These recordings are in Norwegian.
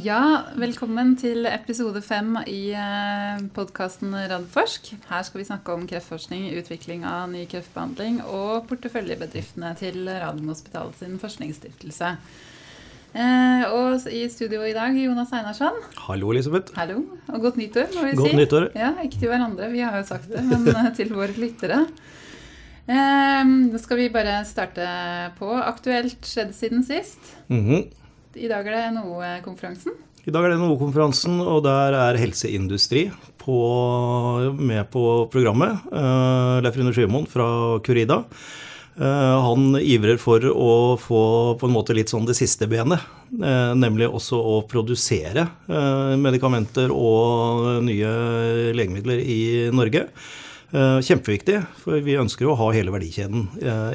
Ja, velkommen til episode fem i podkasten Radforsk. Her skal vi snakke om kreftforskning, utvikling av ny kreftbehandling og porteføljebedriftene til Radiumhospitalet sin forskningsstiftelse. Eh, og i studio i dag, Jonas Einarsson. Hallo, Elisabeth. Hallo, Og godt nyttår, må vi godt si. Godt nyttår. Ja, Ikke til hverandre, vi har jo sagt det, men eh, til våre lyttere. Eh, da skal vi bare starte på aktuelt skjedd siden sist. Mm -hmm. I dag er det NHO-konferansen. I dag er det NHO-konferansen, og der er helseindustri på, med på programmet. Uh, Leif Rune Skymoen fra Curida. Uh, han ivrer for å få på en måte litt sånn det siste benet. Uh, nemlig også å produsere medikamenter og nye legemidler i Norge. Kjempeviktig, for vi ønsker å ha hele verdikjeden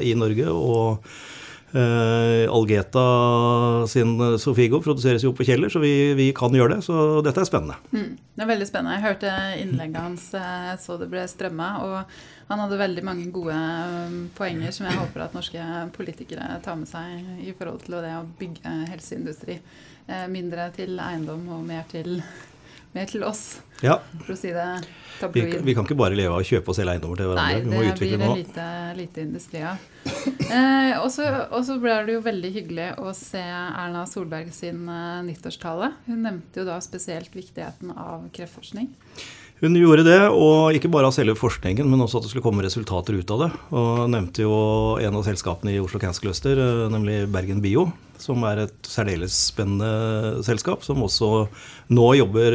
i Norge. og Algeta sin Sofigo produseres jo på Kjeller, så vi, vi, kan gjøre det. Så dette er spennende. Mm, det er veldig spennende. Jeg hørte innlegget hans, jeg så det ble strømma. Og han hadde veldig mange gode poenger som jeg håper at norske politikere tar med seg i forhold til det å bygge helseindustri. Mindre til eiendom og mer til mer til oss, ja. for å si det tabloid. Vi, vi, kan ikke bare leve av å kjøpe og selge eiendommer til hverandre. Nei, vi må utvikle noe. Nei, det blir lite, lite industri av. Eh, og så ble det jo veldig hyggelig å se Erna Solberg sin uh, nyttårstale. Hun nevnte jo da spesielt viktigheten av kreftforskning. Hun gjorde det, og ikke bare av selve forskningen, men også at det skulle komme resultater ut av det. Og nevnte jo en av selskapene i Oslo Cancer Cluster, nemlig Bergen Bio, som er et særdeles spennende selskap, som også nå jobber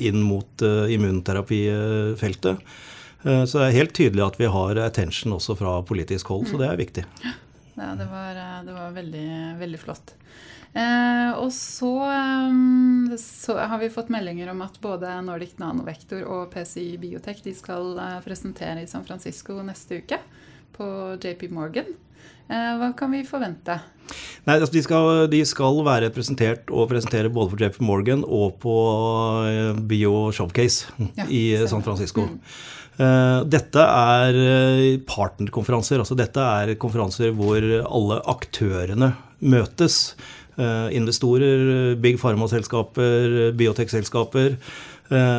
inn mot immunterapifeltet. Så det er helt tydelig at vi har attention også fra politisk hold, så det er viktig. Ja, det var, det var veldig, veldig flott. Eh, og så, um, så, har vi fått meldinger om at både Nordic Nanovektor og PCI Biotech de skal uh, presentere i San Francisco neste uke på JP Morgan. Eh, hva kan vi forvente? Nei, altså de, skal, de, skal, være presentert og presentere både for JP Morgan og på Bio Showcase ja, i San Francisco. Mm. Dette er partnerkonferanser. altså Dette er konferanser hvor alle aktørene møtes. Investorer, big pharma-selskaper, biotekselskaper.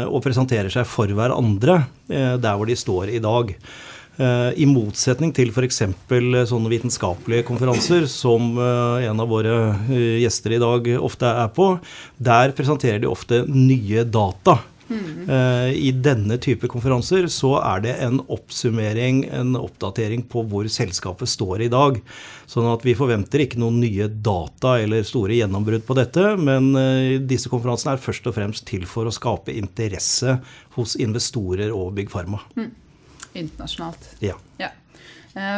Og presenterer seg for hverandre der hvor de står i dag. I motsetning til f.eks. sånne vitenskapelige konferanser som en av våre gjester i dag ofte er på, der presenterer de ofte nye data. Mm. I denne type konferanser så er det en oppsummering, en oppdatering på hvor selskapet står i dag. Sånn at vi forventer ikke noen nye data eller store gjennombrudd på dette, men disse konferansene er først og fremst til for å skape interesse hos investorer og Big Pharma. Mm. Internasjonalt. Ja. ja.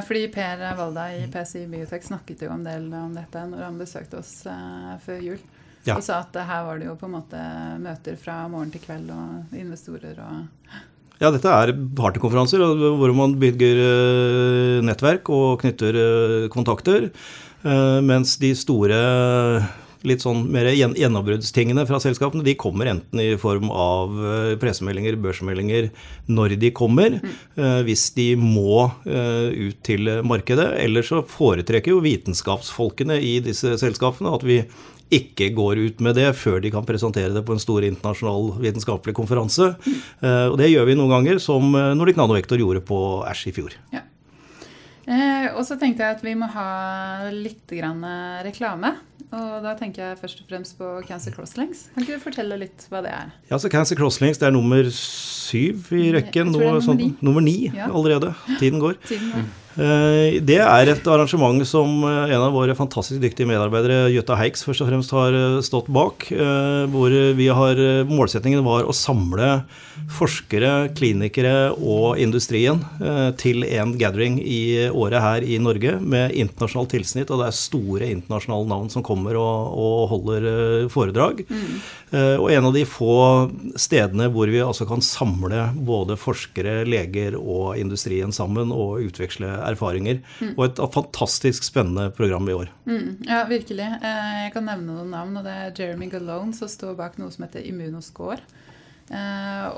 Fordi Per Valda i PCI Biotech snakket jo en del om dette når han besøkte oss før jul. Ja. Og sa at her var det jo på en måte møter fra morgen til kveld og investorer og Ja, dette er partykonferanser hvor man bygger nettverk og knytter kontakter. Mens de store litt sånn mer gjennombruddstingene fra selskapene, de kommer enten i form av pressemeldinger, børsmeldinger, når de kommer, mm. hvis de må ut til markedet. Eller så foretrekker jo vitenskapsfolkene i disse selskapene at vi ikke går ut med det før de kan presentere det på en stor internasjonal vitenskapelig konferanse. Og det gjør vi noen ganger, som Nordic Nanovektor gjorde på Æsj i fjor. Ja. Eh, og så tenkte jeg at vi må ha litt grann reklame. Og da tenker jeg først og fremst på Cancer Crosslinks. Kan ikke du fortelle litt hva det er? Ja, så Cancer Crosslinks det er nummer syv i rekken. Nummer, sånn, ni. nummer ni ja. allerede. Tiden går. Tiden går. Det er et arrangement som en av våre fantastisk dyktige medarbeidere, Jøtta Heiks, først og fremst har stått bak. Hvor vi har, målsettingen var å samle forskere, klinikere og industrien til en gathering i året her i Norge med internasjonalt tilsnitt. Og det er store internasjonale navn som kommer og, og holder foredrag. Mm. Og en av de få stedene hvor vi altså kan samle både forskere, leger og industrien sammen og utveksle erfaringer. Mm. Og et fantastisk spennende program i år. Mm, ja, virkelig. Jeg kan nevne noen navn. og Det er Jeremy Galone som står bak noe som heter Immunoscore.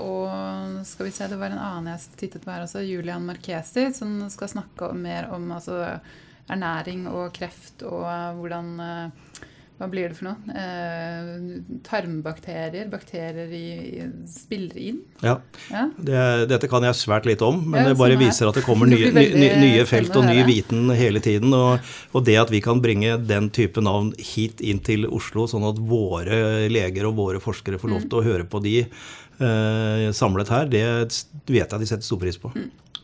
og skal vi se, det var en annen jeg tittet på her også, Julian Marchesi, som skal snakke mer om altså, ernæring og kreft og hvordan hva blir det for noe? Eh, tarmbakterier, bakterier i, spiller inn. Ja. Ja. Det, dette kan jeg svært lite om, men Ja, det bare viser at det kommer nye, nye, nye felt og ny viten hele tiden. Og, og det at vi kan bringe den type navn hit inn til Oslo, sånn at våre leger og våre forskere får Mm. lov til å høre på de samlet her, det vet jeg de setter stor pris på.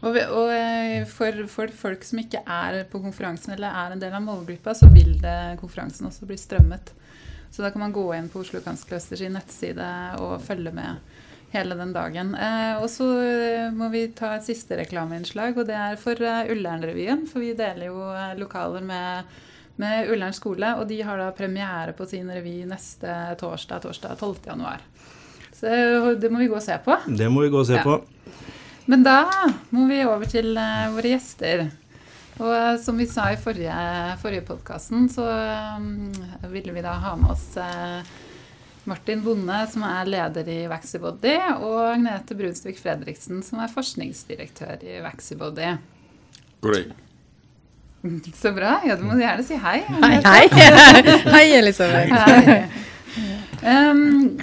Vi- og eh, for, for folk som ikke er på konferansen eller er en del av målgruppa, så vil det, konferansen også bli strømmet. Så da kan man gå inn på Oslo Kanskløsters nettside og følge med hele den dagen. Eh, og så eh, må vi ta et siste reklameinnslag, og det er for eh, Ullern-revyen. For vi deler jo eh, lokaler med, med Ullern skole, og de har da premiere på sin revy neste torsdag, torsdag 12. Så det må vi gå og se på. Det må vi gå og se Ja. på. Men da må vi over til eh, våre gjester. Og eh, som vi sa i forrige, forrige podkasten, så eh, ville vi da ha med oss Martin Bonde, som er leder i Vaxybody, og Agnete Brunsvik Fredriksen, som er forskningsdirektør i Vaxybody. God dag. Så bra. Ja, du må gjerne si hei. Hei, hei. hei, Elisabeth. Hei. Um,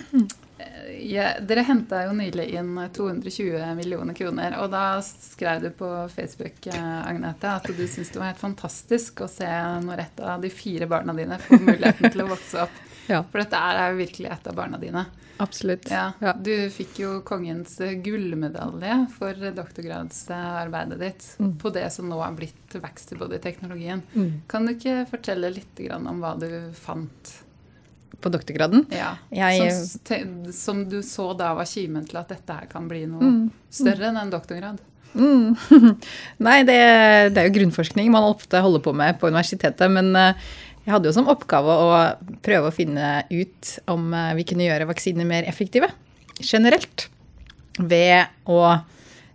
ja, dere henta jo nylig inn 220 millioner kroner, og da skrev du på Facebook, eh, Agnete, at du syntes det var helt fantastisk å se når et av de fire barna dine får muligheten til å vokse opp. Ja, For dette er jo virkelig et av barna dine. absolutt. Ja. Du fikk jo kongens eh, gullmedalje for doktorgradsarbeidet ditt Mm. på det som nå er blitt Vaxibody-teknologien. Mm. Kan du ikke fortelle litt om hva du fant? På doktorgraden. Ja, Jeg- som, som du så da var kimen til at dette her kan bli noe Mm. større enn en doktorgrad. Mm. Nei, det, det er jo grunnforskning man ofte holder på med på universitetet. Men eh, jeg hadde jo som oppgave å prøve å finne ut om eh, vi kunne gjøre vaksiner mer effektive generelt. Ved å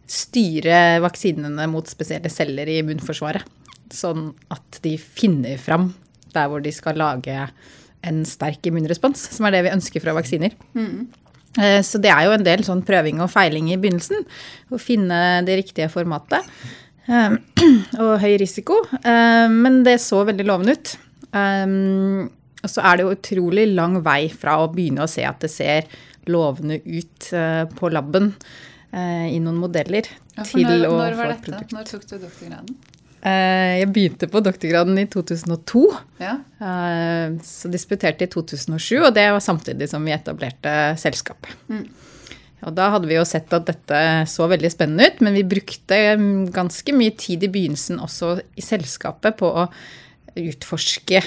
styre vaksinene mot spesielle celler i immunforsvaret. Sånn at de finner fram der hvor de skal lage en sterk immunrespons, som er det vi ønsker fra vaksiner. Mm. Så det er jo en del sånn prøving og feiling i begynnelsen. Å finne det riktige formatet. Eh, Og høy risiko. Eh, Men det så veldig lovende ut. Og så er det jo utrolig lang vei fra å begynne å se at det ser lovende ut på laben i noen modeller, Ja, til når, å når få et produkt. Når tok du doktorgraden? Eh, Jeg begynte på doktorgraden i 2002. Ja. Eh, Så disputerte i 2007, og det var samtidig som vi etablerte selskapet. Mm. Og da hadde vi jo sett at dette så veldig spennende ut, men vi brukte mm, ganske mye tid i begynnelsen også i selskapet på å utforske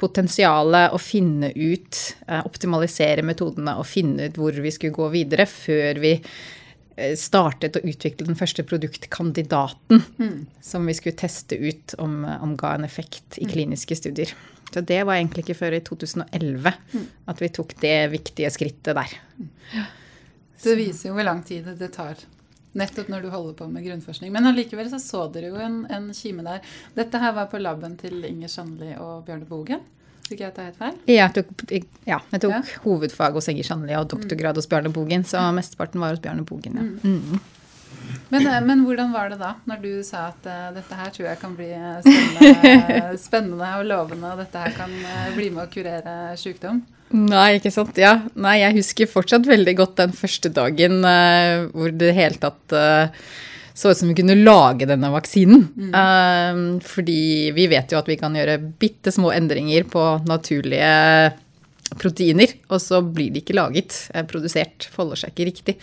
potensialet og finne ut, eh, optimalisere metodene og finne ut hvor vi skulle gå videre før vi startet å utvikle den første produktkandidaten som vi skulle teste ut om, om ga en effekt i kliniske studier. Så det var egentlig ikke før i 2011 at vi tok det viktige skrittet der. Det viser jo hvor lang tid det tar. Nettopp når du holder på med grunnforskning. Men allikevel så så dere jo en, en kime der. Dette her var på laben til Inger Sandli og Bjørne Bogen. Fikk jeg helt feil? Jeg tok, ja, jeg tok Ja. hovedfag hos Egger Sandli og doktorgrad hos Bjarne Bogen, så mesteparten var hos Bjarne Bogen. Ja. Mm. Men, eh, men hvordan var det da, når du sa at uh, dette her tror jeg kan bli eh, spennende, spennende og lovende, og dette her kan uh, bli med å kurere sykdom? Nei, ikke sant. Ja. Nei, jeg husker fortsatt veldig godt den første dagen uh, hvor det i det hele tatt så ut som vi kunne lage denne vaksinen. Eh, fordi vi vet jo at vi kan gjøre bitte små endringer på naturlige proteiner, og så blir de ikke laget, eh, produsert, folder seg ikke riktig.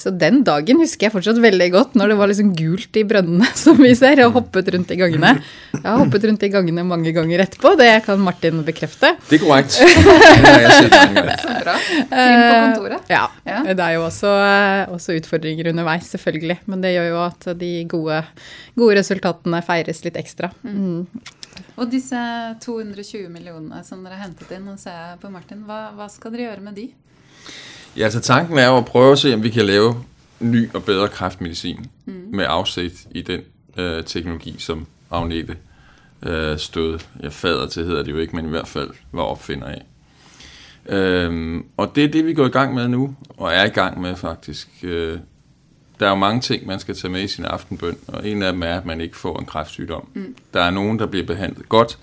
Så den dagen husker jeg fortsatt veldig godt, når det var liksom gult i brønnene, som vi ser, og hoppet rundt i gangene. Jeg har hoppet rundt i gangene mange ganger etterpå, det kan Martin bekrefte. Det går korrekt. Så bra. Trim på kontoret. Ja, Ja. det er jo også, eh, også utfordringer underveis, selvfølgelig. Men det gjør jo at de gode, gode resultatene feires litt ekstra. Mm. Og disse 220 millionene som dere har hentet inn, nå ser jeg på Martin, hva, hva skal dere gjøre med de? Ja, altså tanken er jo at prøve å se, om vi kan lave ny og bedre kræftmedicin med avsikt i den øh, teknologi, som Agnete øh, stod ja, fader til, hedder det jo ikke, men i hvert fall var oppfinner av. Øhm, og det er det, vi går i gang med nå, og er i gang med faktisk. Øh, der er jo mange ting, man skal tage med i sin aftenbøn, og en af dem er, at man ikke får en kræftsygdom. Mm. Der er nogen, der bliver behandlet godt,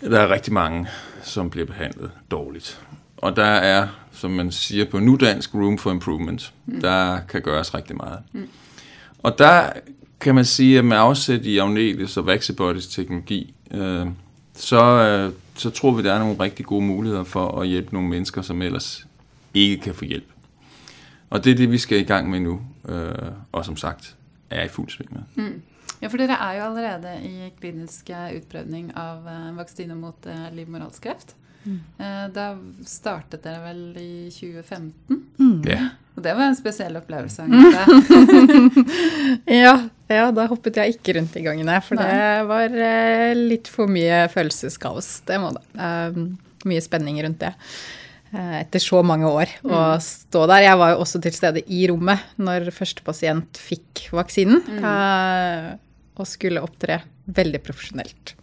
der er rigtig mange, som bliver behandlet dårligt. Og der er, som man siger på nudansk, room for improvement. Mm. Der kan gøres rigtig meget. Mm. Og der kan man sige, at med afsæt i Agnelis og Vaxibodies teknologi, øh, så, øh, så tror vi, der er nogle rigtig gode muligheder for at hjælpe nogle mennesker, som ellers ikke kan få hjælp. Og det er det, vi skal i gang med nu, øh, og som sagt er i fuld sving med. Mm. Ja, for dere er jo allerede i klinisk utprøvning av uh, vaksiner mot uh, livmorhalskreft. Mm. Uh, da startet dere vel i 2015? Mm. Yeah. Og det var en spesiell opplevelse. ja, ja, da hoppet jeg ikke rundt i gangene. For Nei. det var litt for mye følelseskaos. Det må det. Um, mye spenning rundt det. Etter så mange år å mm. stå der. Jeg var jo også til stede i rommet når første pasient fikk vaksinen. Mm og skulle opptre veldig profesjonelt.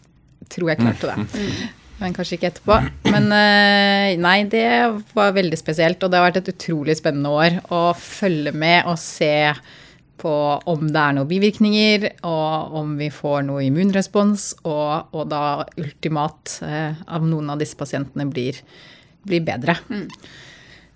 Tror jeg klarte det. Mm. Men kanskje ikke etterpå. Men eh, nei, det var veldig spesielt. Og det har vært et utrolig spennende år å følge med og se på om det er noen bivirkninger, og om vi får noe immunrespons, og, og da ultimat eh, av noen av disse pasientene blir, blir bedre. Mm.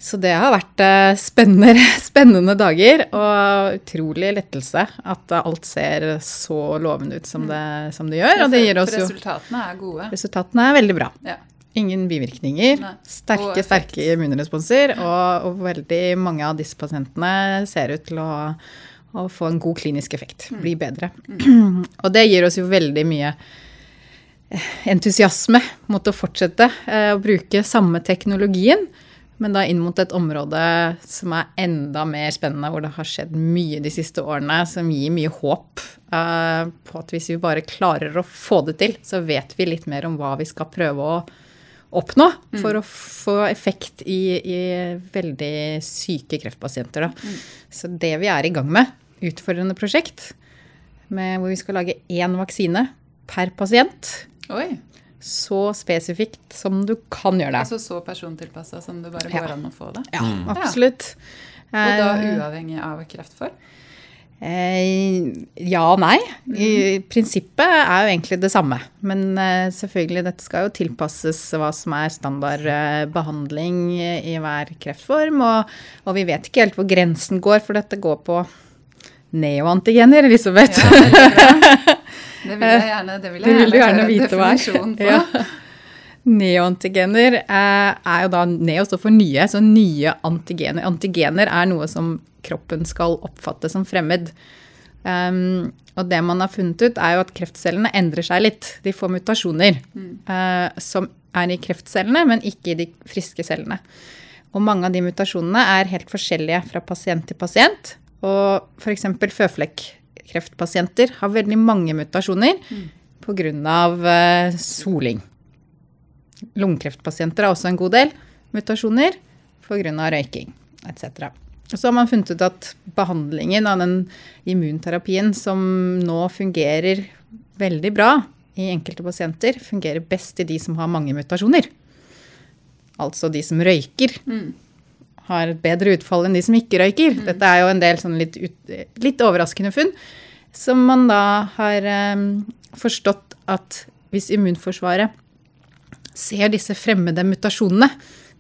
Så det har vært eh, spennende, spennende, dager og utrolig lettelse at alt ser så lovende ut som mm. det, som det gjør. Ja, for, det for resultatene er gode. Resultatene er veldig bra. Ja. Ingen bivirkninger. Nei. Sterke, sterke immunresponser. Og, og, veldig mange av disse pasientene ser ut til å, å få en god klinisk effekt. Mm. Bli bedre. Mm. og det gir oss jo veldig mye entusiasme mot å fortsette eh, å bruke samme teknologien men da inn mot et område som er enda mer spennende, hvor det har skjedd mye de siste årene, som gir mye håp uh, på at hvis vi bare klarer å få det til, så vet vi litt mer om hva vi skal prøve å oppnå mm. for å få effekt i, i veldig syke kreftpasienter. Mm. Så det vi er i gang med, utfordrende prosjekt, med hvor vi skal lage én vaksine per pasient. Oi så spesifikt som du kan gjøre det. Altså så persontilpassa som det bare går ja. an å få det? Ja, mm. absolutt. Ja. Og da eh, uavhengig av kreftform? Eh, ja og nei. I mm. prinsippet er jo egentlig det samme. Men eh, selvfølgelig, dette skal jo tilpasses hva som er standard eh, behandling i hver kreftform. Og, og, vi vet ikke helt hvor grensen går, for dette går på neoantigener, Elisabeth. Ja, Det vil jeg gjerne, det vil jeg det vil gjerne, gjerne vite hva Ja. Neoantigener er jo da Neo står for nye, så nye antigener. Antigener er noe som kroppen skal oppfatte som fremmed. Um, og det man har funnet ut, er jo at kreftcellene endrer seg litt. De får mutasjoner mm. uh, som er i kreftcellene, men ikke i de friske cellene. Og mange av de mutasjonene er helt forskjellige fra pasient til pasient. Og f.eks. føflekk kreftpasienter har veldig mange mutasjoner mm. pga. Uh, soling. Lungekreftpasienter har også en god del mutasjoner pga. røyking etc. Og så har man funnet ut at behandlingen av den immunterapien som nå fungerer veldig bra i enkelte pasienter, fungerer best i de som har mange mutasjoner. Altså de som røyker. Mm. Har et bedre utfall enn de som ikke røyker. Mm. Dette er jo en del sånn litt, ut, litt overraskende funn. Som man da har um, forstått at hvis immunforsvaret ser disse fremmede mutasjonene,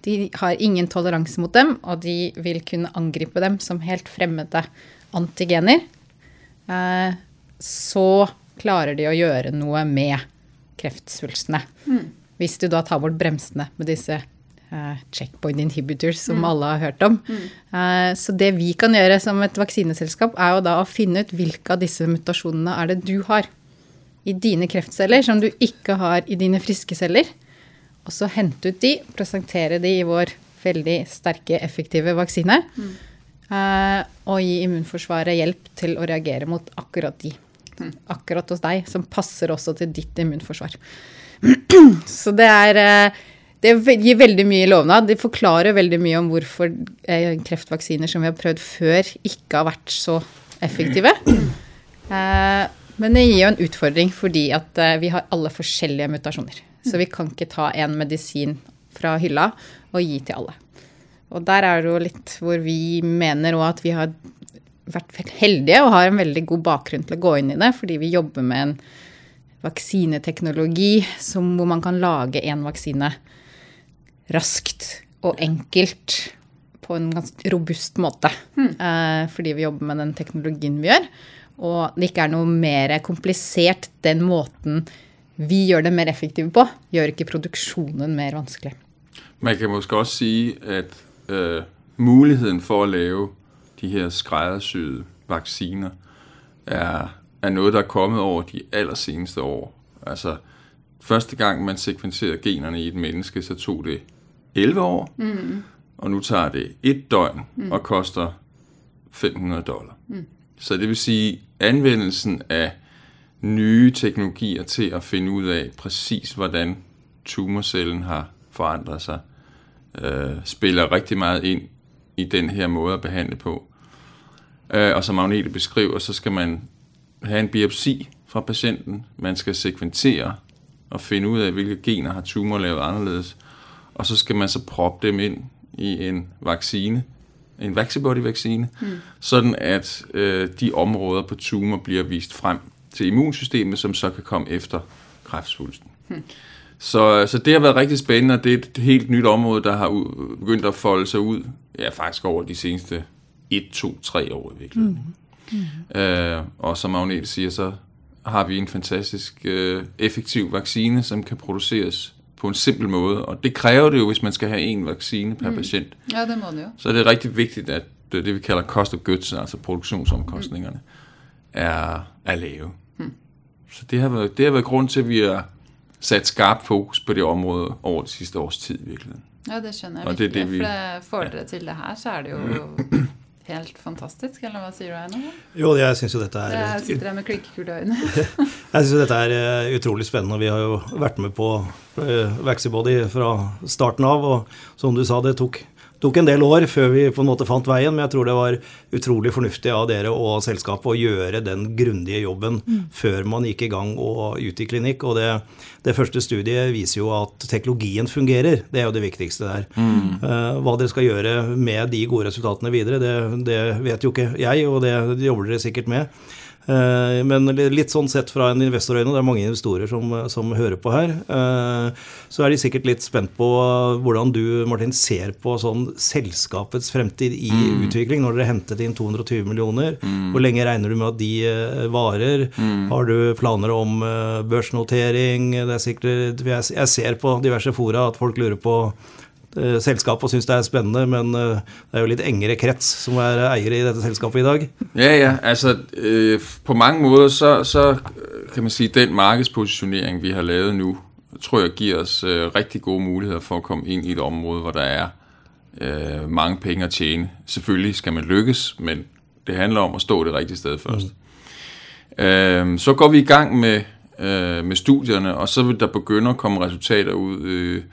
de har ingen toleranse mot dem, og de vil kunne angripe dem som helt fremmede antigener, uh, så klarer de å gjøre noe med kreftsvulstene. Mm. Hvis du da tar bort bremsene med disse uh, checkpoint inhibitors, som mm. alle har hørt om. Mm. Uh, så det vi kan gjøre som et vaksineselskap, er jo da å finne ut hvilke av disse mutasjonene er det du har i dine kreftceller som du ikke har i dine friske celler. Og så hente ut de, presentere de i vår veldig sterke, effektive vaksine. Mm. Uh, og gi immunforsvaret hjelp til å reagere mot akkurat de. Mm. Akkurat hos deg, som passer også til ditt immunforsvar. så det er det gir veldig mye lovnad. Det forklarer veldig mye om hvorfor eh, kreftvaksiner som vi har prøvd før, ikke har vært så effektive. Eh, men det gir jo en utfordring fordi at eh, vi har alle forskjellige mutasjoner. Så vi kan ikke ta en medisin fra hylla og gi til alle. Og der er det jo litt hvor vi mener òg at vi har vært heldige og har en veldig god bakgrunn til å gå inn i det, fordi vi jobber med en vaksineteknologi som, hvor man kan lage en vaksine raskt og enkelt på en ganske robust måte. Eh, fordi vi jobber med den teknologien vi gjør. Og det ikke er noe mer komplisert den måten vi gjør det mer effektive på, gjør ikke produksjonen mer vanskelig. Man kan måske også si at øh, muligheten for å lave de her skræddersyede vaksiner er, er noe der er kommet over de allerseneste år. Altså, første gang man sekventerede generne i et menneske, så tog det 11 år, mm. og nu tager det et døgn mm. og koster 500 dollar. Mm. Så det vil sige, anvendelsen af nye teknologier til at finde ud af præcis, hvordan tumorcellen har forandret sig, øh, spiller rigtig meget ind i den her måde at behandle på. Øh, og som Agnete beskriver, så skal man have en biopsi fra patienten. Man skal sekventere og finde ud af, hvilke gener har tumor lavet anderledes. Og så skal man så proppe dem ind i en vaccine, en vaccibody-vaccine, mm. sådan at øh, de områder på tumor bliver vist frem til immunsystemet, som så kan komme efter kræftsvulsten. Mm. Så, så det har været rigtig spændende, og det er et helt nyt område, der har u- begyndt at folde sig ud, ja faktisk over de seneste 1, 2, 3 år i virkeligheden. Mm. Mm. Øh, og som Agnete siger, så har vi en fantastisk øh, effektiv vaccine, som kan produceres på en simpel måde. Og det kræver det jo, hvis man skal have en vaccine per mm. patient. Ja, det må det jo. Så er det rigtig vigtigt, at det, det vi kalder cost of goods, altså produktionsomkostningerne, mm. er, er lave. Mm. Så det har, været, det har været grund til, at vi har sat skarp fokus på det område over det sidste års tid i virkeligheden. Ja, det skjønner jeg virkelig. Det, det vi, for det, får dere til det her, så er det jo helt fantastisk, eller hva sier du, Einar? Jo, jeg syns jo dette er Jeg sitter her med klinkekuler øyne. jeg syns dette er eh, utrolig spennende. Vi har jo vært med på uh, Vaxibody fra starten av, og som du sa, det tok tok en del år før vi på en måte fant veien, men jeg tror det var utrolig fornuftig av dere og selskapet å gjøre den grundige jobben mm. før man gikk i gang og ut i klinikk. Og det, det, første studiet viser jo at teknologien fungerer. Det er jo det viktigste der. Mm. Uh, hva dere skal gjøre med de gode resultatene videre, det, det vet jo ikke jeg, og det jobber dere sikkert med. Eh, men litt sånn sett fra en investorøyne, det er mange investorer som, som, hører på her, eh, så er de sikkert litt spent på hvordan du, Martin, ser på sånn selskapets fremtid i mm. utvikling. Når dere hentet inn 220 millioner, mm. hvor lenge regner du med at de eh, varer? Mm. Har du planer om børsnotering? Det er sikkert, jeg ser på diverse fora at folk lurer på Eh, selskapet og syns det er spennende, men eh, det er jo litt engere krets som er eiere i dette selskapet i dag. Ja, ja. Altså, øh, på mange måter så, så, kan man si den markedspositionering, vi har lavet nå, tror jeg giver oss øh, rigtig gode muligheter for å komme inn i et område, hvor der er øh, mange penger å tjene. Selvfølgelig skal man lykkes, men det handler om å stå det riktige sted først. Mm. Øh, så går vi i gang med, øh, med studierne, og så vil der begynde å komme resultater ut.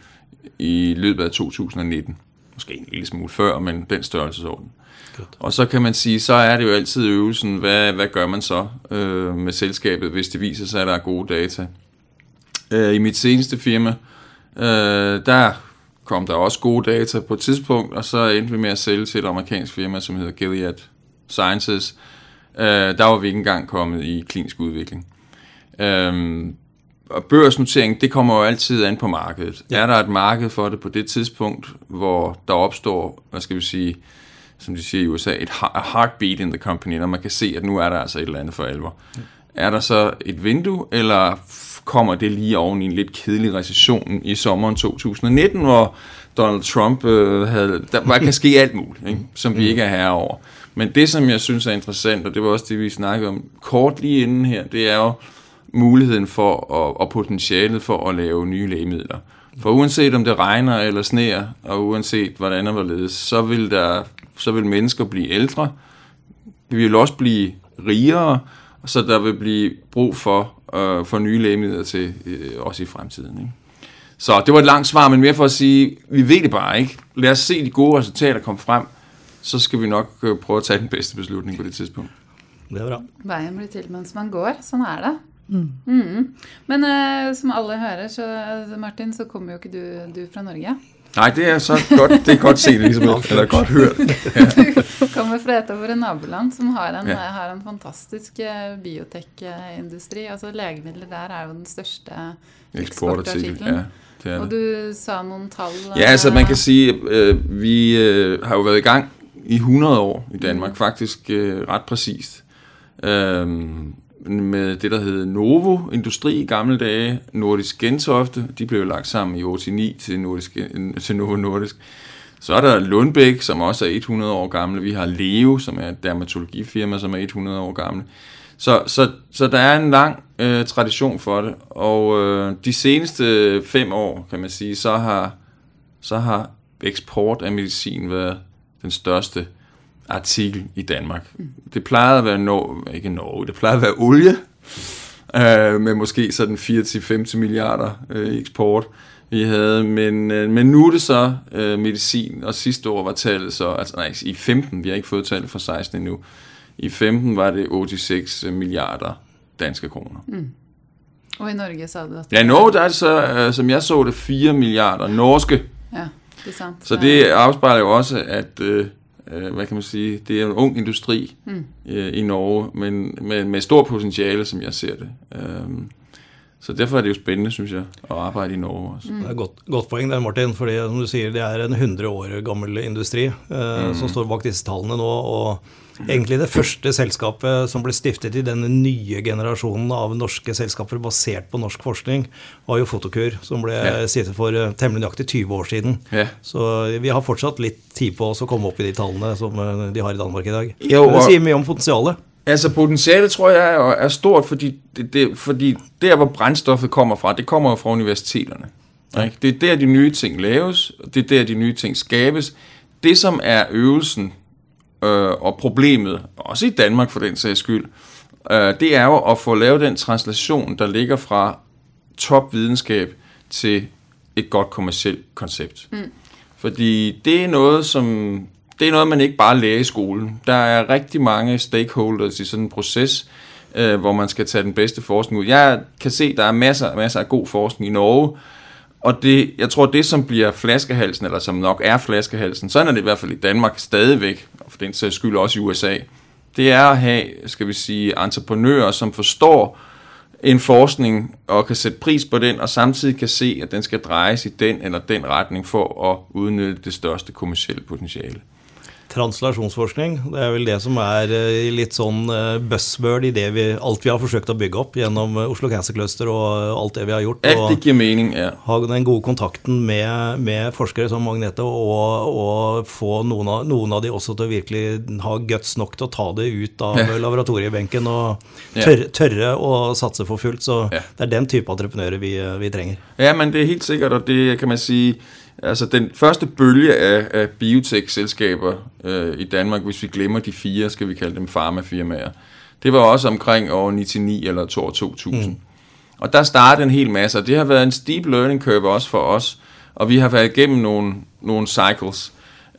I løbet af 2019. Måske en lille smule før, men den størrelsesorden. Godt. Og så kan man sige, så er det jo altid øvelsen, hvad, hvad gør man så øh, med selskabet, hvis det viser sig, at der er gode data. Øh, I mit seneste firma, øh, der kom der også gode data på et tidspunkt, og så endte vi med at sælge til et amerikansk firma, som hedder Gilead Sciences. Øh, der var vi ikke engang kommet i klinisk udvikling. Øh, og børsnotering, det kommer jo altid an på markedet. Ja. Er der et marked for det på det tidspunkt, hvor der opstår, hvad skal vi sige, som de siger i USA, et heartbeat in the company, når man kan se, at nu er der altså et eller andet for alvor. Ja. Er der så et vindue, eller kommer det lige oven i en lidt kedelig recession i sommeren 2019, hvor Donald Trump øh, havde... Der, bare kan ske alt muligt, ikke? som vi ikke er herre over. Men det, som jeg synes er interessant, og det var også det, vi snakkede om kort lige inden her, det er jo, muligheden for og, og potentialet for at lave nye lægemidler. For uanset om det regner eller sneer, og uanset hvordan og hvorledes, så vil, der, så vil mennesker blive ældre. Vi vil også blive rigere, så der vil blive brug for, øh, for nye lægemidler til øh, også i fremtiden. Ikke? Så det var et langt svar, men mere for at sige, vi ved det bare ikke. Lad os se de gode resultater komme frem, så skal vi nok øh, prøve at tage den bedste beslutning på det tidspunkt. Det er bra. Veien blir til mens man går. Sånn er det. Mm. Mm. Men uh, som alle hører, så Martin, så kommer jo ikke du, du fra Norge. Nei, det er så godt, det er godt set, som eller godt hørt. Du kommer fra et av våre naboland som har en, ja. har en fantastisk eh, biotekindustri. Altså Legemidler der er jo den største eksportartikkelen. Ja, og du sa noen tall Ja, altså man kan si uh, vi uh, har jo vært i gang i 100 år i Danmark, mm. faktisk uh, ret præcist. Uh, med det, der hed Novo Industri i gamle dage, Nordisk Gentofte, de blev lagt sammen i 89 til, Nordisk, til Novo Nordisk. Så er der Lundbæk, som også er 100 år gamle. Vi har Leo, som er et dermatologifirma, som er 100 år gamle. Så, så, så der er en lang øh, tradition for det, og øh, de seneste fem år, kan man sige, så har, så har eksport af medicin været den største artikel i Danmark. Det plejede at være Norge, ikke Norge, det plejede at være olie, øh, med måske sådan 4-5 milliarder øh, eksport vi havde, men, øh, men nu er det så øh, medicin, og sidste år var tallet så, altså nej, i 15, vi har ikke fået tallet fra 16 endnu, i 15 var det 86 milliarder danske kroner. Mm. Og i Norge sa du at Ja, i Norge der er det så, øh, som jeg så det, 4 milliarder norske. Ja, det er sant. Så det afspejler jo også, at øh, hvad kan man sige, det er en ung industri mm. øh, i Norge, men med, med stor potentiale, som jeg ser det. Så derfor er det jo spennende, synes jeg, å arbeide i Norge også. Mm. Det er et godt, godt poeng der, Martin. fordi som du sier, det er en 100 år gammel industri eh, mm. som står bak disse tallene nå. og egentlig det første selskapet som ble stiftet i denne nye generasjonen av norske selskaper basert på norsk forskning, var jo Fotokur, som ble ja. stiftet for uh, temmelig nøyaktig 20 år siden. Ja. Så vi har fortsatt litt tid på oss å komme opp i de tallene som uh, de har i Danmark i dag. Jo, det sier mye om potensialet. Altså Potensialet tror jeg er, stort, fordi, det, det, fordi der hvor brændstoffet kommer fra, det kommer jo fra universitetene. Ja. Det er der de nye ting laves, det er der de nye ting skapes. Det som er øvelsen øh, og problemet, også i Danmark for den sags skyld, øh, det er jo at få lavet den translation, der ligger fra topvidenskab til et godt kommersielt koncept. Mm. Fordi det er noget, som det er noget, man ikke bare lærer i skolen. Der er rigtig mange stakeholders i sådan en proces, øh, hvor man skal tage den bedste forskning ud. Jeg kan se, der er masser, masser af god forskning i Norge, og det, jeg tror, det som bliver flaskehalsen, eller som nok er flaskehalsen, sådan er det i hvert fald i Danmark stadigvæk, og for den sags skyld også i USA, det er at have, skal vi sige, entreprenører, som forstår en forskning og kan sætte pris på den, og samtidig kan se, at den skal drejes i den eller den retning for at udnytte det største kommersielle potentiale. Translasjonsforskning, det er vel det som er eh, litt sånn eh, buzzword i det vi, alt vi har forsøkt å bygge opp gjennom eh, Oslo Cancer Cluster og alt det vi har gjort. Alt ikke mening, ja. Ha den gode kontakten med, med forskere som Magnete, og, og få noen av, noen av, de også til å virkelig ha guts nok til å ta det ut av ja. laboratoriebenken og tørre, tørre, å satse for fullt. Så ja. det er den type entreprenører vi, vi trenger. Ja, men det er helt sikkert, og det kan man si Altså den første bølge af, af biotech-selskaber øh, i Danmark, hvis vi glemmer de fire, skal vi kalde dem farmafirmaer, det var også omkring år 99 eller 2000. Mm. Og der startede en hel masse, og det har været en steep learning curve også for os, og vi har været igennem nogle, nogle cycles.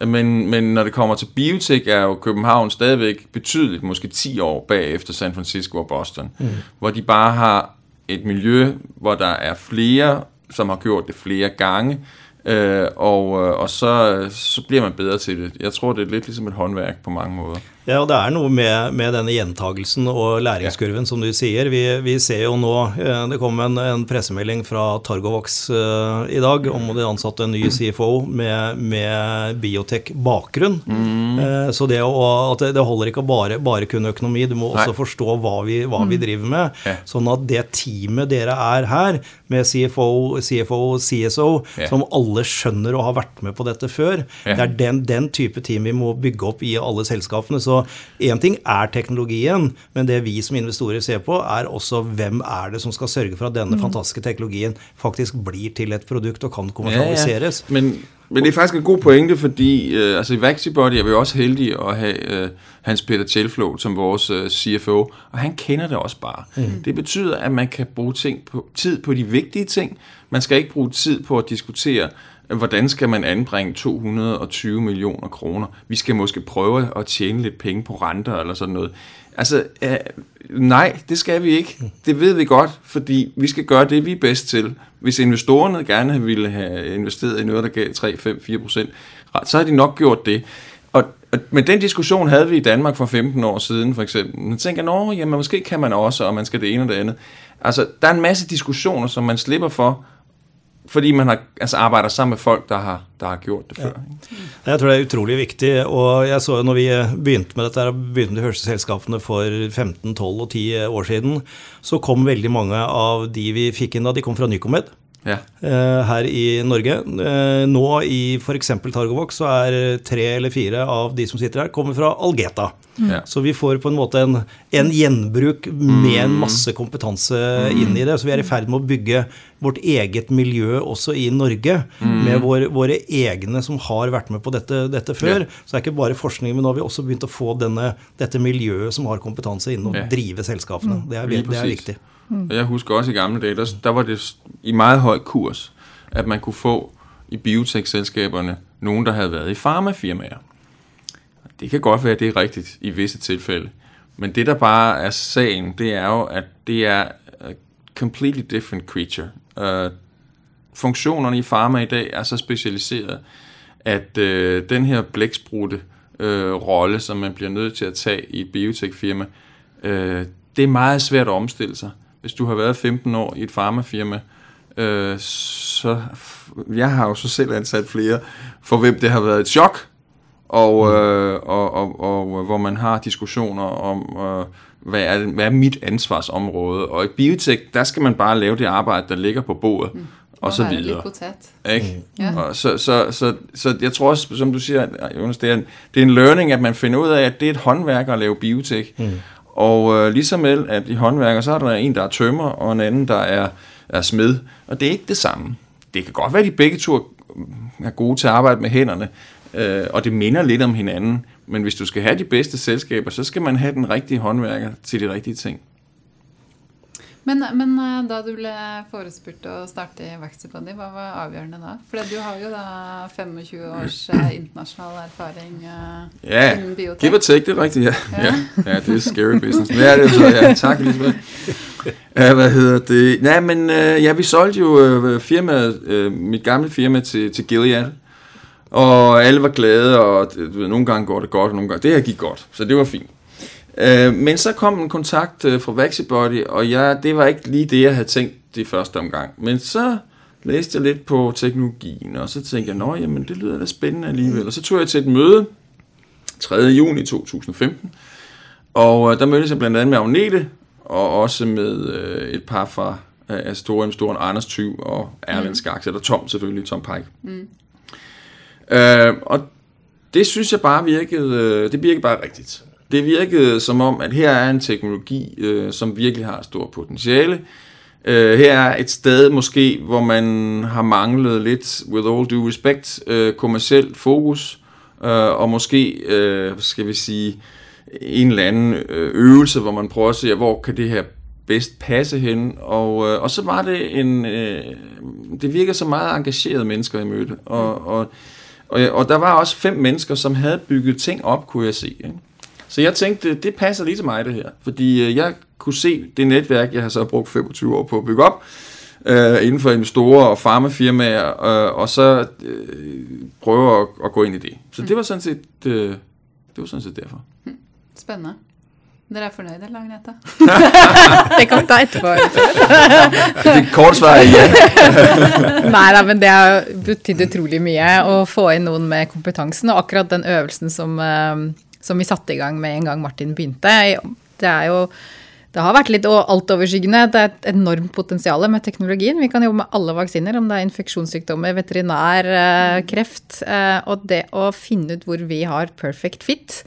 Men, men når det kommer til biotech, er jo København stadigvæk betydeligt, måske 10 år bagefter San Francisco og Boston, mm. hvor de bare har et miljø, hvor der er flere, som har gjort det flere gange, Øh, og, øh, og så, så bliver man bedre til det. Jeg tror, det er lidt ligesom et håndværk på mange måder. Ja, og det er noe med, med denne gjentagelsen og læringskurven, som du sier. Vi, vi, ser jo nå eh, Det kom en, en pressemelding fra Targovax uh, i dag om de ansatte en ny CFO med, med biotek-bakgrunn. Mm. Uh, så det, å, at det, det, holder ikke å bare, bare kunne økonomi, du må Nei. også forstå hva vi, hva vi mm. driver med. Yeah. Sånn at det teamet dere er her, med CFO, CFO CSO, yeah. som alle skjønner og har vært med på dette før, det er den, den type team vi må bygge opp i alle selskapene. Så så én ting er teknologien, men det vi som investorer ser på, er også hvem er det som skal sørge for at denne mm. fantastiske teknologien faktisk blir til et produkt og kan kommersialiseres. Ja, ja. Men, men, det er faktisk en god pointe, fordi uh, altså, i Vaxibody er vi også heldige å ha uh, Hans Peter Tjelflot som vores uh, CFO, og han kender det også bare. Mm. Det betyder, at man kan bruge på, tid på de vigtige ting. Man skal ikke bruge tid på å diskutere hvordan skal man anbringe 220 millioner kroner? Vi skal måske prøve at tjene lidt penge på renter eller sådan noget. Altså, øh, nej, det skal vi ikke. Det ved vi godt, fordi vi skal gøre det, vi er bedst til. Hvis investorerne gerne ville have investeret i noget, der gav 3, 5, 4 procent, så har de nok gjort det. Og, og, men den diskussion havde vi i Danmark for 15 år siden, for eksempel. Man tænker, nå, jamen måske kan man også, og man skal det ene og det andet. Altså, der er en masse diskussioner, som man slipper for, fordi man har, altså arbeider sammen med folk, der har, der har gjort det før. Ja. Jeg tror det er utrolig viktig. og jeg så jo Når vi begynte med dette, begynte med de første selskapene for 15, 12 og 10 år siden, så kom veldig mange av de vi fikk inn da, de kom fra Nycomed. Ja. Eh, her i Norge. Eh, nå i f.eks. Targovox så er tre eller fire av de som sitter her, kommer fra Algeta. Ja. Så vi får på en måte en, en gjenbruk med en masse kompetanse inn i det. Så vi er i ferd med å bygge vårt eget miljø også i Norge, med våre, våre egne som har vært med på dette, dette før. Ja. Så det er ikke bare forskning, men nå har vi også begynt å få denne, dette miljøet som har kompetanse innen å drive selskapene. Det er, det er præcis. Viktig. Og jeg husker også i gamle dage, der, der var det i meget høj kurs, at man kunne få i biotech-selskaberne nogen, der havde været i farmafirmaer. Det kan godt være, at det er rigtigt i visse tilfælde. Men det, der bare er sagen, det er jo, at det er a completely different creature. Uh, funktionerne i farma i dag er så specialiseret, at øh, den her blæksprutte øh, rolle, som man bliver nødt til at tage i et biotech-firma, øh, det er meget svært at omstille sig. Hvis du har været 15 år i et farmafirma, øh, så jeg har jo så selv ansat flere, for hvem det har været et chok, og, øh, og, og, og hvor man har diskussioner om, øh, hvad, er, hvad er mit ansvarsområde. Og i biotek, der skal man bare lave det arbejde, der ligger på bordet, mm. og så videre. Ikke? Ja. Og så, så, så, så jeg tror også, som du siger, Jonas, det er, en, det er en learning, at man finder ud af, at det er et håndværk at lave biotek. Mm. Og øh, ligesom vel, at i håndværker, så er der en, der er tømmer, og en anden, der er, er smed. Og det er ikke det samme. Det kan godt være, at de begge to er gode til at arbejde med hænderne, øh, og det minder lidt om hinanden. Men hvis du skal have de bedste selskaber, så skal man have den rigtige håndværker til de rigtige ting. Men, men eh, da du ble forespurt å starte i Vaxipody, hva var avgjørende da? For du har jo da 25 års eh, internasjonal erfaring uh, Ja, innen biotek. give or take, det er riktig. ja. Ja. ja. Det er scary business. Ja, det så, ja. Takk, Elisabeth. Ja, hva hedder det? Nei, men øh, ja, vi solgte jo øh, firmaet, mitt gamle firma til, til Gilead. Og alle var glade, og du ganger går det godt, og noen ganger Det her gikk godt, så det var fint. Øh, men så kom en kontakt øh, fra Vaxibody, og jeg, det var ikke lige det, jeg havde tænkt det første omgang. Men så læste jeg lidt på teknologien, og så tænkte jeg, nå, jamen, det lyder da spændende alligevel. Og så tog jeg til et møde 3. juni 2015, og øh, der mødtes jeg blandt andet med Agnete, og også med øh, et par fra øh, store investoren Anders Thyv og Erlend mm. Skaks, eller Tom selvfølgelig, Tom Pike. Mm. Øh, og det synes jeg bare virkede, det virkede bare rigtigt. Det virkede som om, at her er en teknologi, øh, som virkelig har stor potentiale. Øh, her er et sted måske, hvor man har manglet lidt, with all due respect, øh, kommersielt fokus, øh, og måske, øh, skal vi sige, en eller anden øh, øvelse, hvor man prøver at se, hvor kan det her bedst passe hen. Og, øh, og så var det en, øh, det virker så meget engagerede mennesker, jeg mødte. Og, og, og, og der var også fem mennesker, som havde bygget ting op, kunne jeg se. Ikke? Så jeg tænkte, det passer lige til mig det her. Fordi øh, jeg kunne se det netværk, jeg har så brugt 25 år på at bygge op, øh, inden for investorer og farmafirmaer, øh, og så øh, prøve at, at gå ind i det. Så det var sådan set, øh, det var sådan set derfor. Spennende. Dere er fornøyde, Agnete? Det kan vi ta etterpå. Det korte svar er ja. Nei da, men det har betydd utrolig mye å få inn noen med kompetansen. Og akkurat den øvelsen som, eh, som vi satte i gang med en gang Martin begynte, det er jo det har vært litt altoverskyggende. Det er et enormt potensial med teknologien. Vi kan jobbe med alle vaksiner, om det er infeksjonssykdommer, veterinær, kreft. eh, Og det å finne ut hvor vi har perfect fit,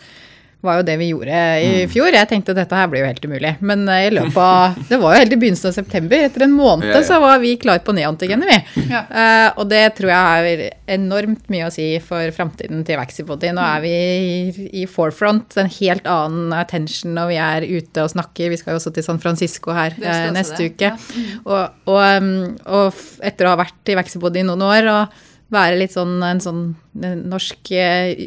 var jo det vi gjorde i fjor. Jeg tenkte dette her blir jo helt umulig. Men eh, i løpet av Det var jo helt i begynnelsen av september. Etter en måned Ja, ja. så var vi klar på neantigenet, vi. Ja. Uh, og det tror jeg har enormt mye å si for framtiden til Vaxibody. Nå er vi i, i forefront, en helt annen attention når vi er ute og snakker. Vi skal jo også til San Francisco her også neste det, uke. ja. Og, og, um, og etter å ha vært i Vaxibody i noen år og være litt sånn en sånn norsk eh,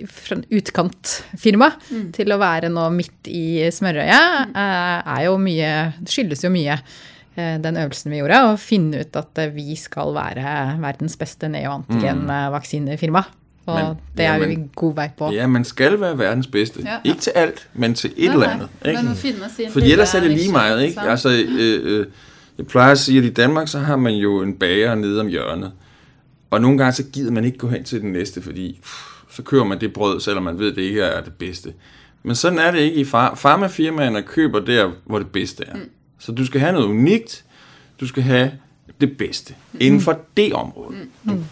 utkantfirma mm. til å være nå midt i smørøyet, mm. er jo mye Skyldes jo mye den øvelsen vi gjorde, å finne ut at vi skal være verdens beste neoantigenvaksinefirma. Og men, det er ja, vi god vei på. Ja, man skal være verdens beste. Ja. Ikke til alt, men til et eller annet. Ikke? Men For ellers er det lige meget. Ikke? Altså, øh, øh, jeg pleier å si at i Danmark så har man jo en bager nede om hjørnet. Og nogle gange så gider man ikke gå hen til den næste, fordi pff, så kører man det brød, selvom man ved, at det ikke er det bedste. Men sådan er det ikke i far farmafirmaerne køber der, hvor det bedste er. Mm. Så du skal have noget unikt, du skal have det bedste mm. inden for det område. Mm. Mm.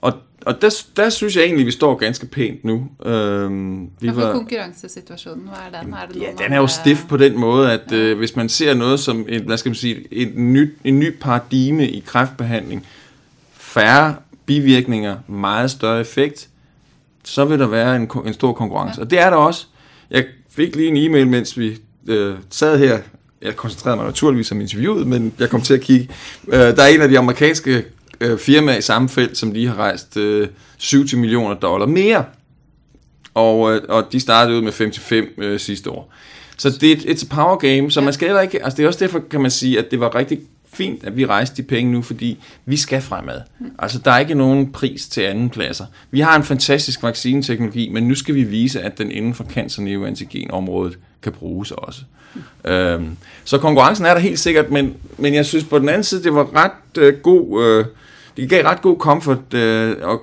Og, og der, der synes jeg egentlig, vi står ganske pænt nu. Øhm, vi Hvad var, konkurrencesituationen? Hvad er den? Er det ja, den er jo stift på den måde, at ja. øh, hvis man ser noget som en, hvad skal man sige, en, ny, en ny paradigme i kræftbehandling, færre bivirkninger, meget større effekt, så vil der være en, en stor konkurrence. Ja. Og det er der også. Jeg fik lige en e-mail, mens vi øh, sad her. Jeg koncentrerede mig naturligvis om interviewet, men jeg kom til at kigge. Øh, der er en af de amerikanske øh, firmaer i samme felt, som lige har rejst øh, 70 millioner dollar mere. Og, øh, og de startede ud med 55 øh, sidste år. Så det er et it's a power game, så man skal ikke, altså det er også derfor, kan man sige, at det var rigtig fint, at vi rejste de penge nu, fordi vi skal fremad. Altså, der er ikke nogen pris til anden pladser. Vi har en fantastisk vaccineteknologi, men nu skal vi vise, at den inden for cancer neoantigenområdet kan bruges også. Øhm, så konkurrencen er der helt sikkert, men, men jeg synes på den anden side, det var ret øh, god, øh, det gav ret god comfort, øh, og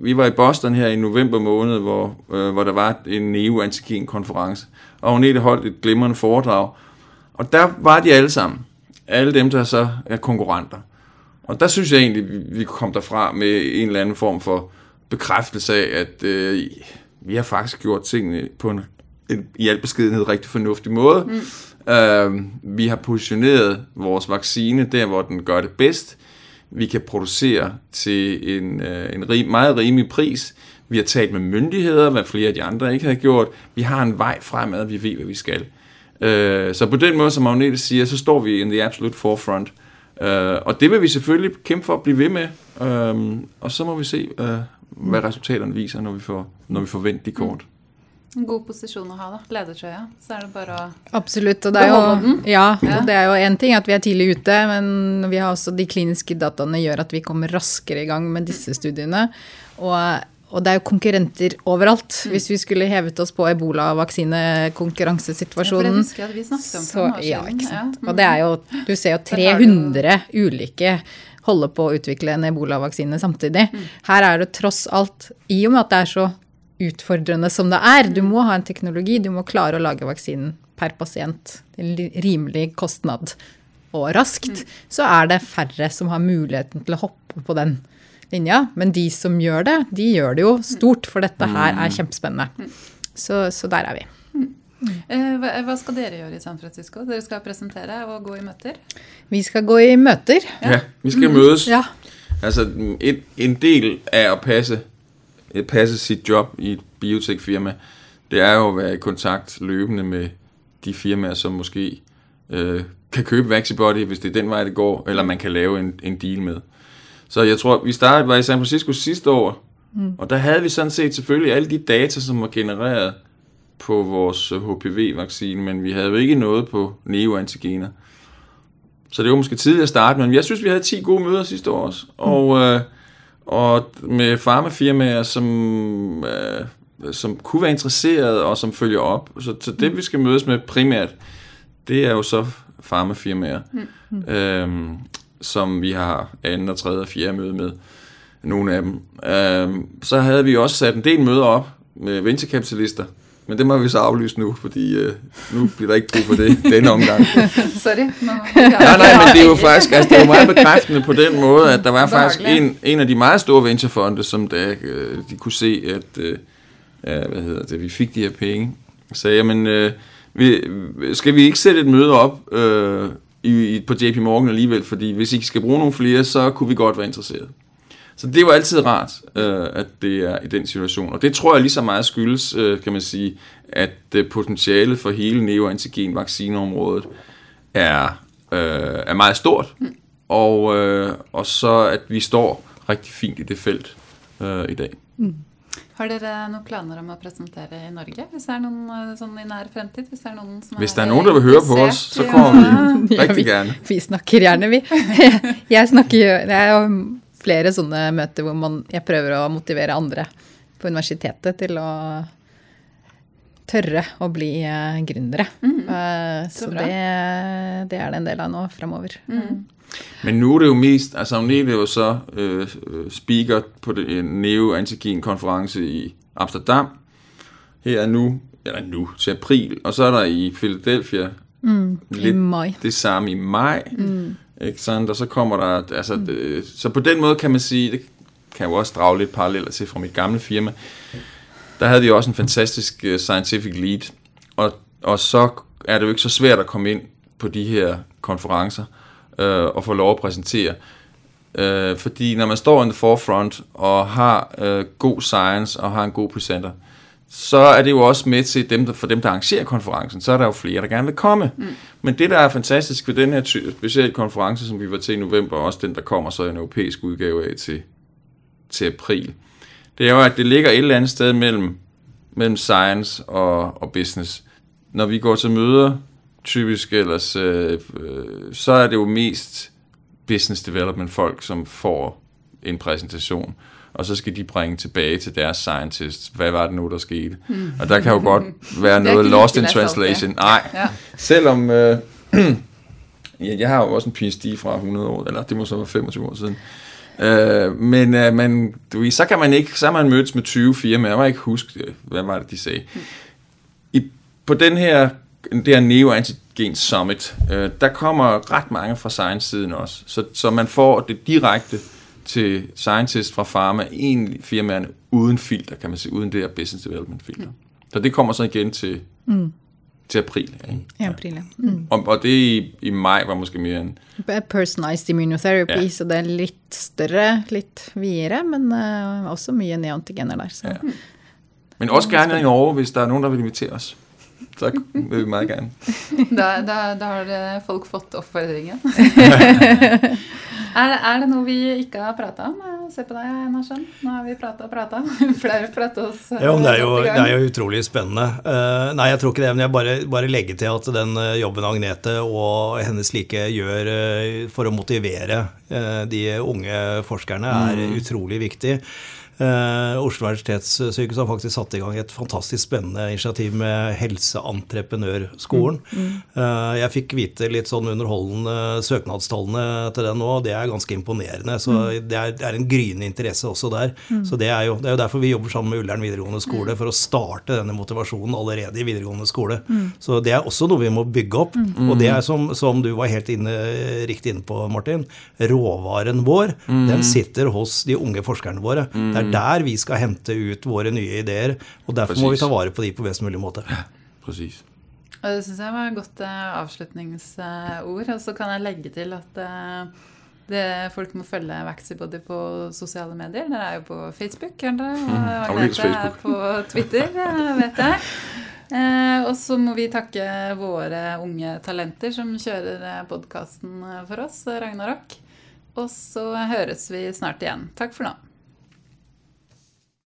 vi var i Boston her i november måned, hvor, øh, hvor der var en neoantigen-konference, og hun holdt et glimrende foredrag, og der var de alle sammen alle dem, der så er konkurrenter. Og der synes jeg egentlig, vi, kom derfra med en eller anden form for bekræftelse af, at øh, vi har faktisk gjort tingene på en, en i al beskedenhed rigtig fornuftig måde. Mm. Øh, vi har positioneret vores vaccine der, hvor den gør det bedst. Vi kan producere til en, øh, en rig, meget rimelig pris. Vi har talt med myndigheder, hvad flere af de andre ikke har gjort. Vi har en vej fremad, vi ved, hvad vi skal. Øh, så på den måde, som Magnetis siger, så står vi in the absolute forefront. Øh, og det vil vi selvfølgelig kæmpe for at blive ved med. Øh, og så må vi se, øh, hvad resultaterne viser, når vi får, når vi får vendt de kort. En god posisjon å ha, da. Ledertrøya. Så er det bare å Absolutt. Og det er jo, ja, ja. det er jo en ting at vi er tidlig ute, men vi har også de kliniske dataene gjør at vi kommer raskere i gang med disse studiene. Og og det er jo konkurrenter overalt. Mm. Hvis vi skulle hevet oss på ebola-vaksinekonkurransesituasjonen ja, så, ja, ikke sant. Ja. Og det er jo Du ser jo 300 ulike holde på å utvikle en ebolavaksine samtidig. Mm. Her er det tross alt, i og med at det er så utfordrende som det er, du må ha en teknologi, du må klare å lage vaksinen per pasient til rimelig kostnad og raskt, mm. så er det færre som har muligheten til å hoppe på den linja. Men de som gjør det, de gjør det jo stort, for dette her er mm. kjempespennende. Så, så der er vi. Mm. Eh, hva skal dere gjøre i San Francisco? Dere skal presentere og gå i møter? Vi skal gå i møter. Ja, vi skal møtes. Ja. Altså, en, en del av å passe, passe sitt job i et biotekfirma, det er jo å være i kontakt løpende med de firmaer, som måske øh, kan købe Vaxibody, hvis det er den vei det går, eller man kan lave en, en deal med. Så jeg tror, vi startede, var i San Francisco sidste år, mm. og der havde vi sådan set selvfølgelig alle de data, som var genereret på vores HPV-vaccine, men vi havde jo ikke noget på neoantigener. Så det var måske tidligt at starte, men jeg synes, vi havde 10 gode møder sidste år også. Mm. Og, øh, og med farmafirmaer, som, øh, som kunne være interesserede og som følger op. Så, så det, mm. vi skal mødes med primært, det er jo så farmafirmaer. Mm. Øhm, som vi har anden og tredje og fjerde møde med, nogle af dem. Øh, så havde vi også sat en del møder op med venturekapitalister, men det må vi så aflyse nu, fordi øh, nu bliver der ikke brug for det denne omgang. så det? Nå, nej, nej, men det er jo faktisk altså, det er jo meget bekræftende på den måde, at der var faktisk en, en af de meget store venturefonde, som da, øh, de kunne se, at øh, hvad hedder det, vi fik de her penge, sagde, jamen, øh, vi, skal vi ikke sætte et møde op øh, i, på JP Morgan alligevel, fordi hvis I skal bruge nogle flere, så kunne vi godt være interesseret. Så det jo altid rart, øh, at det er i den situation. Og det tror jeg lige så meget skyldes, øh, kan man sige, at potentialet potentiale for hele neoantigen vaccineområdet er, øh, er meget stort. Mm. Og, øh, og så at vi står rigtig fint i det felt. øh, i dag. Har dere noen planer om å presentere i Norge? Hvis det er noen øh, sånn i nær fremtid? Hvis det er noen som Hvis det er noen der vil høre på oss, så kommer vi Ja, rigtig vi- Vi snakker gjerne, vi. Jeg snakker jo Det er jo flere sånne møter hvor man, jeg prøver å motivere andre på universitetet til å tørre å bli eh, gründere. Eh, så så det, det er det en del av nå framover. Men nu er det jo mest, altså hun er jo så øh, speaker på det, en neo-antigen-konference i Amsterdam. Her er nu, eller nu, til april. Og så er der i Philadelphia I mai. det samme i maj. Ikke sant? Og så kommer der, altså, det, så på den måde kan man sige, det kan jeg jo også drage lidt paralleller til fra mit gamle firma, der havde vi også en fantastisk uh, scientific lead, og, og så er det jo ikke så svært at komme ind på de her konferencer øh, og få lov at præsentere. Øh, fordi når man står in the forefront og har øh, god science og har en god presenter, så er det jo også med til dem, der, for dem, der arrangerer konferencen, så er der jo flere, der gerne vil komme. Mm. Men det, der er fantastisk ved den her specielle konference, som vi var til i november, og også den, der kommer så en europæisk udgave af til, til april, det er jo, at det ligger et eller andet sted mellem, mellem science og, og business. Når vi går til møder, typisk ellers, øh, øh, så er det jo mest business development folk, som får en præsentation, og så skal de bringe tilbage til deres scientist, hvad var det nu, der skete? Mm. Og der kan jo godt være noget lost in translation. Op, translation. Nej, Ja. selvom øh, ja, jeg har jo også en PhD fra 100 år, eller det må så være 25 år siden. Øh, men øh, man, du, ved, så kan man ikke, så har man mødtes med 20 firmaer, jeg må ikke huske, øh, hvad var det, de sagde. I, på den her, det her Neo-Antigen Summit, øh, der kommer ret mange fra science-siden også, så, så man får det direkte til scientist fra pharma, egentlig firmaerne uden filter, kan man sige, uden det her business development filter. Så det kommer så igen til, mm. Til april. Ikke? Ja, april, ja. Mm. Og, og det i, i maj var måske mere en... Personalized immunotherapy, Ja. så det er litt større, litt videre, men uh, også mye neantigener der. Så. Ja. Men også gerne i Norge, hvis der er nogen, der vil invitere os. Så vil vi meget gerne. Da, da, da har folk fått oppfordringen. er, er det noe vi ikke har prata om? Se på deg, Narsson. Nå har vi prata og prata. Flere prata oss eh, Ja, men det er, jo, det er jo utrolig spennende. Uh, nei, jeg tror ikke det, men jeg bare, bare legger til at den eh, jobben Agnete og hennes like gjør uh, for å motivere uh, de unge forskerne, er utrolig viktig. Eh, Oslo universitetssykehus har faktisk satt i gang et fantastisk spennende initiativ med Helseentreprenørskolen. Eh, jeg fikk vite litt sånn underholdende søknadstallene til den nå, og det er ganske imponerende. Så det, er, det er en gryende interesse også der. Så det er, jo, det er jo derfor vi jobber sammen med Ullern videregående skole, for å starte denne motivasjonen allerede i videregående skole. Så det er også noe vi må bygge opp. Og det er som, som du var helt inne, riktig inne på, Martin, råvaren vår, den sitter hos de unge forskerne våre. Det er der vi skal hente ut våre nye ideer, og derfor må vi ta vare på de på best mulig måte. Precis. Og det syns jeg var et godt uh, avslutningsord. Og så kan jeg legge til at uh, det, folk må følge Vaxibody på sosiale medier. Dere er jo på Facebook, er dere? Og Agnete Agnete er på Twitter, eh, vet jeg. Eh, og så må vi takke våre unge talenter som kjører podkasten for oss, Ragnarok. Og så høres vi snart igjen. Takk for nå.